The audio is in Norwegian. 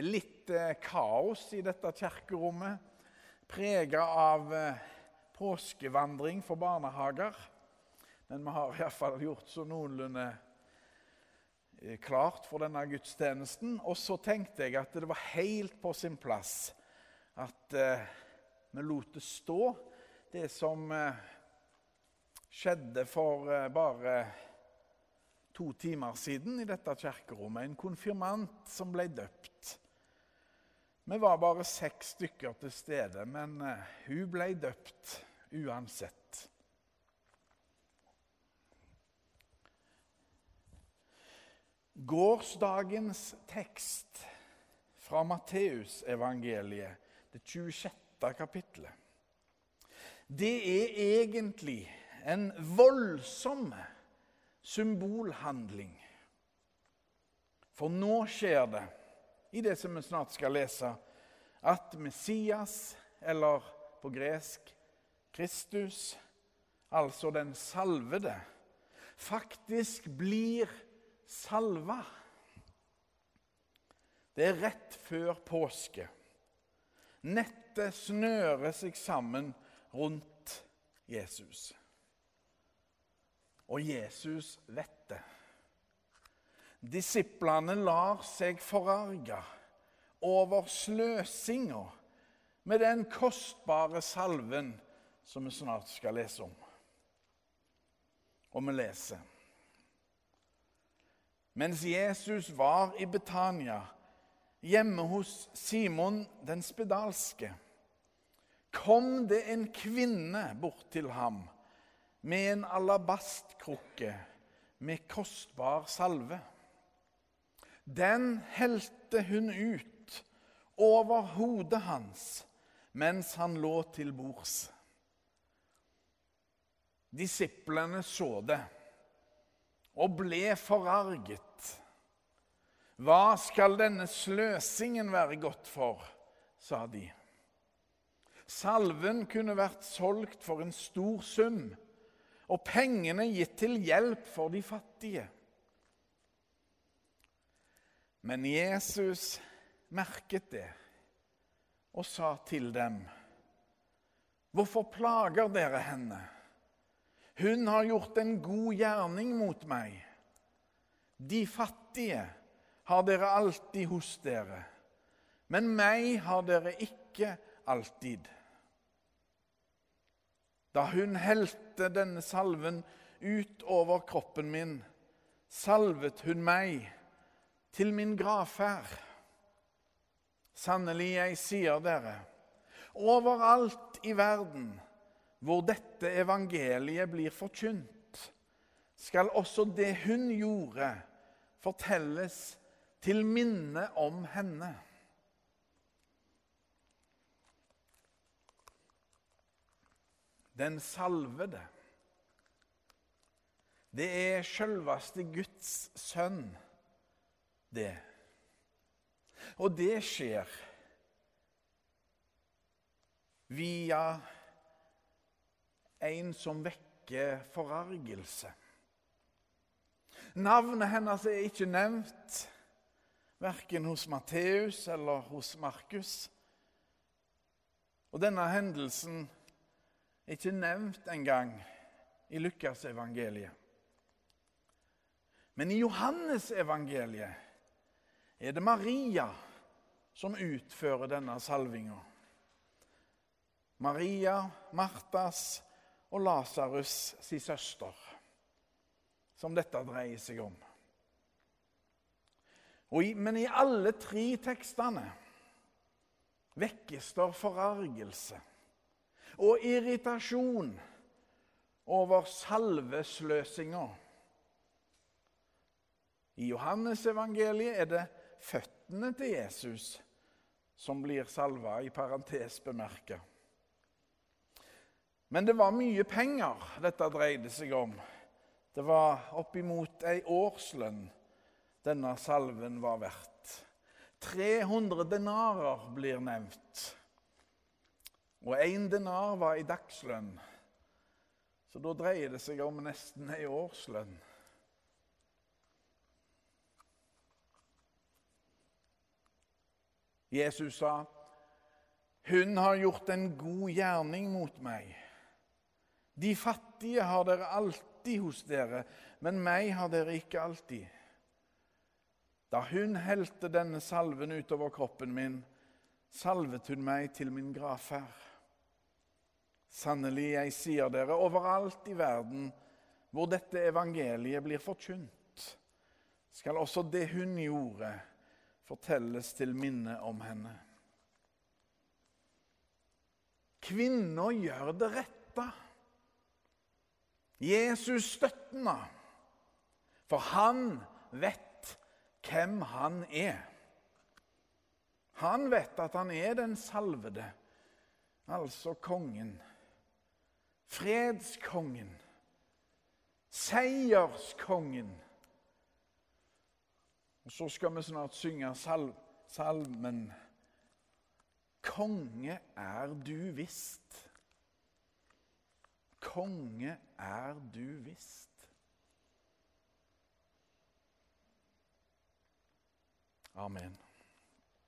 Litt eh, kaos i dette kirkerommet, prega av eh, påskevandring for barnehager. Men vi har iallfall gjort så noenlunde eh, klart for denne gudstjenesten. Og så tenkte jeg at det var helt på sin plass at vi lot det stå, det som skjedde for bare to timer siden i dette kirkerommet. En konfirmant som ble døpt. Vi var bare seks stykker til stede, men uh, hun ble døpt uansett. Gårsdagens tekst fra Matteusevangeliet, det 26. kapittelet, det er egentlig en voldsom symbolhandling. For nå skjer det, i det som vi snart skal lese, at Messias, eller på gresk Kristus, altså den salvede, faktisk blir salva. Det er rett før påske. Nettet snører seg sammen rundt Jesus. Og Jesus vet det. Disiplene lar seg forarge over sløsinga med den kostbare salven som vi snart skal lese om. Og vi leser Mens Jesus var i Betania, hjemme hos Simon den spedalske, kom det en kvinne bort til ham med en alabastkrukke med kostbar salve. Den helte hun ut over hodet hans mens han lå til bords. Disiplene så det og ble forarget. Hva skal denne sløsingen være godt for, sa de. Salven kunne vært solgt for en stor sum og pengene gitt til hjelp for de fattige. Men Jesus merket det og sa til dem, 'Hvorfor plager dere henne?' 'Hun har gjort en god gjerning mot meg.' 'De fattige har dere alltid hos dere, men meg har dere ikke alltid.' Da hun helte denne salven ut over kroppen min, salvet hun meg til min gravferd. Sannelig, jeg sier dere, overalt i verden hvor dette evangeliet blir forkynt, skal også det hun gjorde, fortelles til minne om henne. den salvede. Det er sjølveste Guds sønn, det. Og det skjer via en som vekker forargelse. Navnet hennes er ikke nevnt, verken hos Matteus eller hos Markus. Og denne hendelsen er ikke nevnt engang i Lukasevangeliet. Men i Johannesevangeliet er det Maria som utfører denne salvinga. Maria, Martas og Lasarus' si søster, som dette dreier seg om. I, men i alle tre tekstene vekkes det forargelse og irritasjon over salvesløsinga. I Johannesevangeliet er det føttene til Jesus som blir salva, i parentes bemerka. Men det var mye penger dette dreide seg om. Det var oppimot ei årslønn denne salven var verdt. 300 denarer blir nevnt. Og én denar var i dagslønn. Så da dreier det seg om nesten ei årslønn. Jesus sa, 'Hun har gjort en god gjerning mot meg.' 'De fattige har dere alltid hos dere, men meg har dere ikke alltid.' Da hun helte denne salven utover kroppen min, salvet hun meg til min gravferd. Sannelig, jeg sier dere, overalt i verden hvor dette evangeliet blir forkynt, skal også det hun gjorde, fortelles til minne om henne. Kvinner gjør det rette. Jesus støtter henne, for han vet hvem han er. Han vet at han er den salvede, altså kongen. Fredskongen. Seierskongen. Og så skal vi snart synge salm, salmen 'Konge er du visst'. Konge er du visst. Amen.